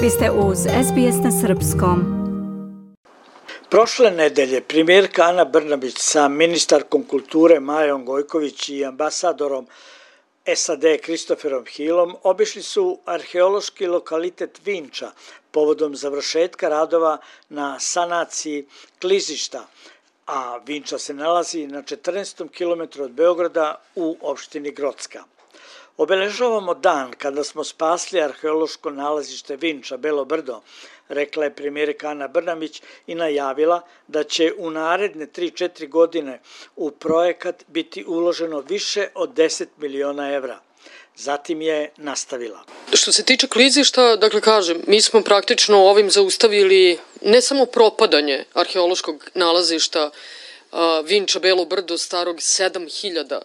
Vi ste uz SBS na Srpskom. Prošle nedelje primjerka Ana Brnabić sa ministarkom kulture Majom Gojković i ambasadorom SAD Kristoferom Hillom obišli su arheološki lokalitet Vinča povodom završetka radova na sanaciji klizišta, a Vinča se nalazi na 14. km od Beograda u opštini Grocka. Obeležavamo dan kada smo spasli arheološko nalazište Vinča, Belo Brdo, rekla je premijerka Ana Brnamić i najavila da će u naredne 3-4 godine u projekat biti uloženo više od 10 miliona evra. Zatim je nastavila. Što se tiče klizišta, dakle kažem, mi smo praktično ovim zaustavili ne samo propadanje arheološkog nalazišta Vinča Belo Brdo starog 7000 E,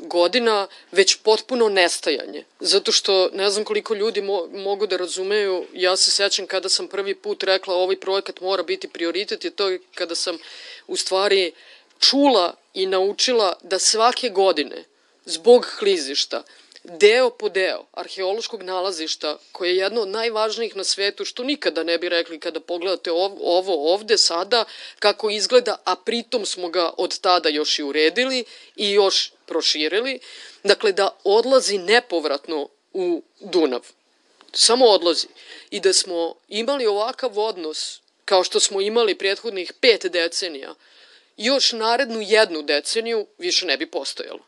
godina, već potpuno nestajanje. Zato što ne znam koliko ljudi mo mogu da razumeju, ja se sećam kada sam prvi put rekla ovaj projekat mora biti prioritet je to kada sam u stvari čula i naučila da svake godine zbog klizišta deo po deo arheološkog nalazišta, koje je jedno od najvažnijih na svetu, što nikada ne bi rekli kada pogledate ovo ovde sada, kako izgleda, a pritom smo ga od tada još i uredili i još proširili, dakle da odlazi nepovratno u Dunav. Samo odlazi. I da smo imali ovakav odnos, kao što smo imali prethodnih pet decenija, još narednu jednu deceniju više ne bi postojalo.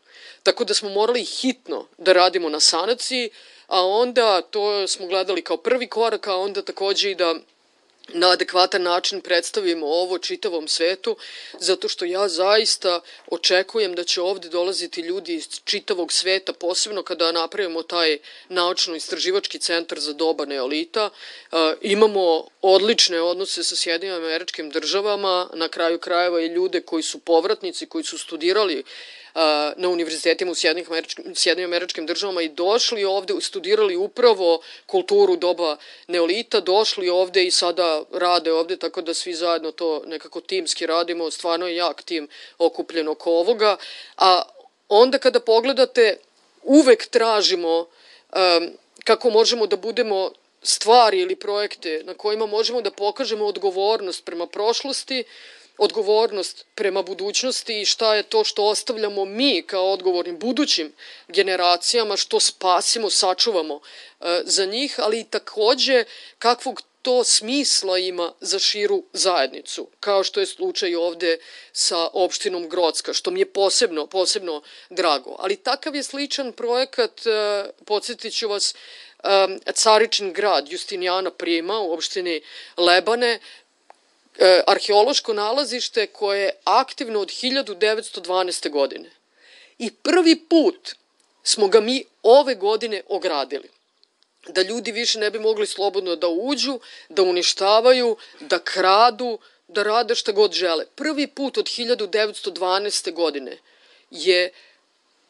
Tako da smo morali hitno da radimo na sanaciji, a onda to smo gledali kao prvi korak, a onda takođe i da na adekvatan način predstavimo ovo čitavom svetu, zato što ja zaista očekujem da će ovde dolaziti ljudi iz čitavog sveta, posebno kada napravimo taj naučno-istraživački centar za doba neolita. E, imamo odlične odnose sa Sjedinim američkim državama, na kraju krajeva i ljude koji su povratnici, koji su studirali na univerzitetima u Sjedinim američkim, američkim državama i došli ovde, studirali upravo kulturu doba neolita, došli ovde i sada rade ovde, tako da svi zajedno to nekako timski radimo, stvarno je jak tim okupljen oko ovoga. A onda kada pogledate, uvek tražimo um, kako možemo da budemo stvari ili projekte na kojima možemo da pokažemo odgovornost prema prošlosti, odgovornost prema budućnosti i šta je to što ostavljamo mi kao odgovornim budućim generacijama, što spasimo, sačuvamo e, za njih, ali i takođe kakvog to smisla ima za širu zajednicu, kao što je slučaj ovde sa opštinom Grocka, što mi je posebno, posebno drago. Ali takav je sličan projekat, e, podsjetit ću vas, e, Caričin grad Justinijana Prima u opštini Lebane, e, arheološko nalazište koje je aktivno od 1912. godine. I prvi put smo ga mi ove godine ogradili. Da ljudi više ne bi mogli slobodno da uđu, da uništavaju, da kradu, da rade šta god žele. Prvi put od 1912. godine je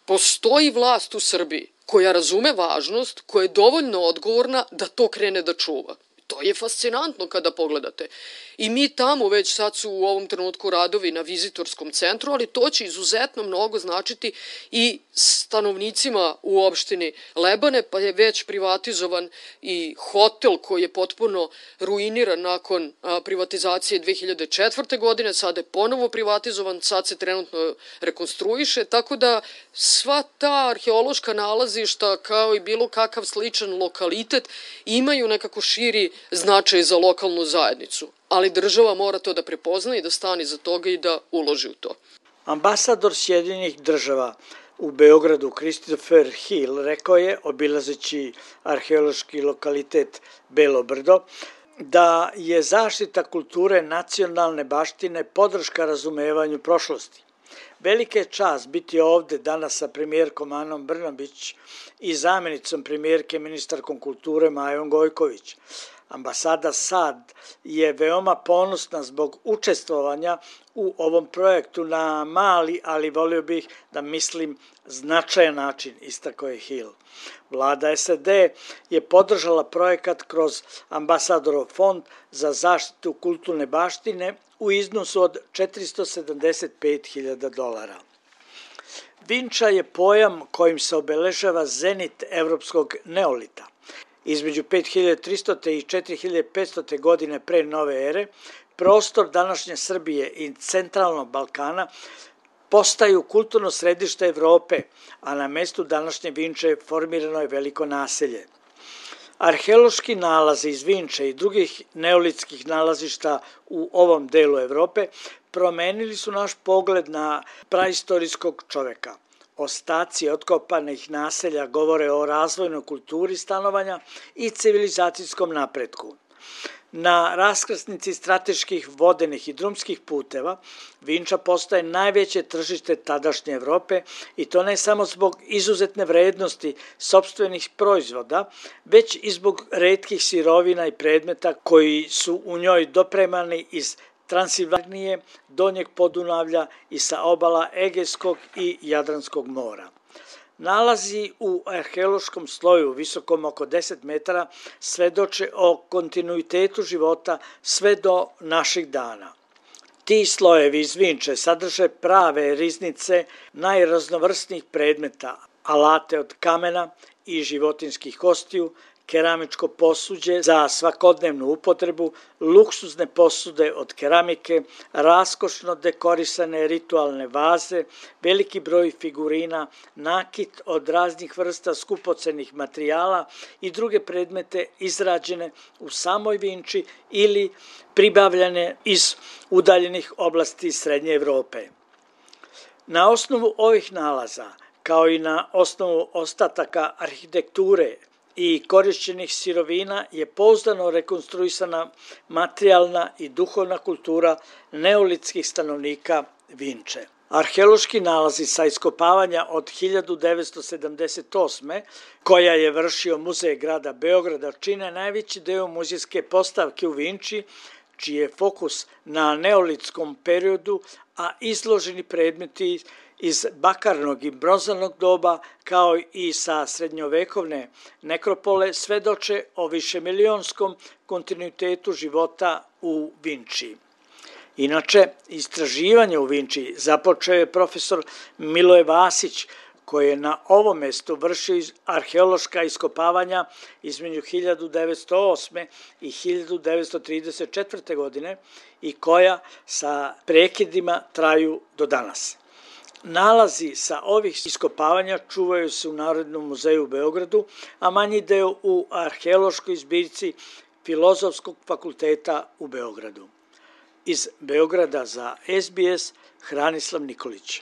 postoji vlast u Srbiji koja razume važnost, koja je dovoljno odgovorna da to krene da čuva. To je fascinantno kada pogledate. I mi tamo već sad su u ovom trenutku radovi na vizitorskom centru, ali to će izuzetno mnogo značiti i stanovnicima u opštini Lebane, pa je već privatizovan i hotel koji je potpuno ruiniran nakon privatizacije 2004. godine, sada je ponovo privatizovan, sad se trenutno rekonstruiše, tako da sva ta arheološka nalazišta kao i bilo kakav sličan lokalitet imaju nekako širi značaj za lokalnu zajednicu ali država mora to da prepozna i da stani za toga i da uloži u to. Ambasador Sjedinjenih država u Beogradu Christopher Hill rekao je, obilazeći arheološki lokalitet Belo Brdo, da je zaštita kulture nacionalne baštine podrška razumevanju prošlosti. Velika je čast biti ovde danas sa premijerkom Anom Brnabić i zamenicom premijerke ministarkom kulture Majom Gojković. Ambasada SAD je veoma ponosna zbog učestvovanja u ovom projektu na mali, ali volio bih da mislim značajan način, istako je Hill. Vlada SAD je podržala projekat kroz ambasadorov fond za zaštitu kulturne baštine u iznosu od 475.000 dolara. Vinča je pojam kojim se obeležava zenit evropskog neolita – između 5300. i 4500. godine pre nove ere, prostor današnje Srbije i centralnog Balkana postaju kulturno središte Evrope, a na mestu današnje Vinče formirano je veliko naselje. Arheološki nalazi iz Vinče i drugih neolitskih nalazišta u ovom delu Evrope promenili su naš pogled na praistorijskog čoveka. Ostaci otkopanih naselja govore o razvojnoj kulturi stanovanja i civilizacijskom napretku. Na raskrsnici strateških vodenih i drumskih puteva Vinča postaje najveće tržište tadašnje Evrope i to ne samo zbog izuzetne vrednosti sobstvenih proizvoda, već i zbog redkih sirovina i predmeta koji su u njoj dopremani iz Transilvanije, Donjeg Podunavlja i sa obala Egejskog i Jadranskog mora nalazi u arheološkom sloju visokom oko 10 metara svedoče o kontinuitetu života sve do naših dana. Ti slojevi iz Vinče sadrže prave riznice najraznovrsnijih predmeta, alate od kamena i životinskih kostiju, keramičko posuđe za svakodnevnu upotrebu, luksuzne posude od keramike, raskošno dekorisane ritualne vaze, veliki broj figurina, nakit od raznih vrsta skupocenih materijala i druge predmete izrađene u samoj Vinči ili pribavljane iz udaljenih oblasti Srednje Evrope. Na osnovu ovih nalaza, kao i na osnovu ostataka arhitekture i korišćenih sirovina je pouzdano rekonstruisana materijalna i duhovna kultura neolitskih stanovnika Vinče. Arheološki nalazi sa iskopavanja od 1978. koja je vršio Muzej grada Beograda čine najveći deo muzejske postavke u Vinči, čiji je fokus na neolitskom periodu, a izloženi predmeti iz bakarnog i bronzanog doba, kao i sa srednjovekovne nekropole, svedoče o višemilijonskom kontinuitetu života u Vinči. Inače, istraživanje u Vinči započeo je profesor Miloje Vasić, koji je na ovom mestu vršio arheološka iskopavanja između 1908. i 1934. godine i koja sa prekidima traju do danas. Nalazi sa ovih iskopavanja čuvaju se u Narodnom muzeju u Beogradu, a manji deo u arheološkoj zbirci Filozofskog fakulteta u Beogradu. Iz Beograda za SBS Hranislav Nikolić.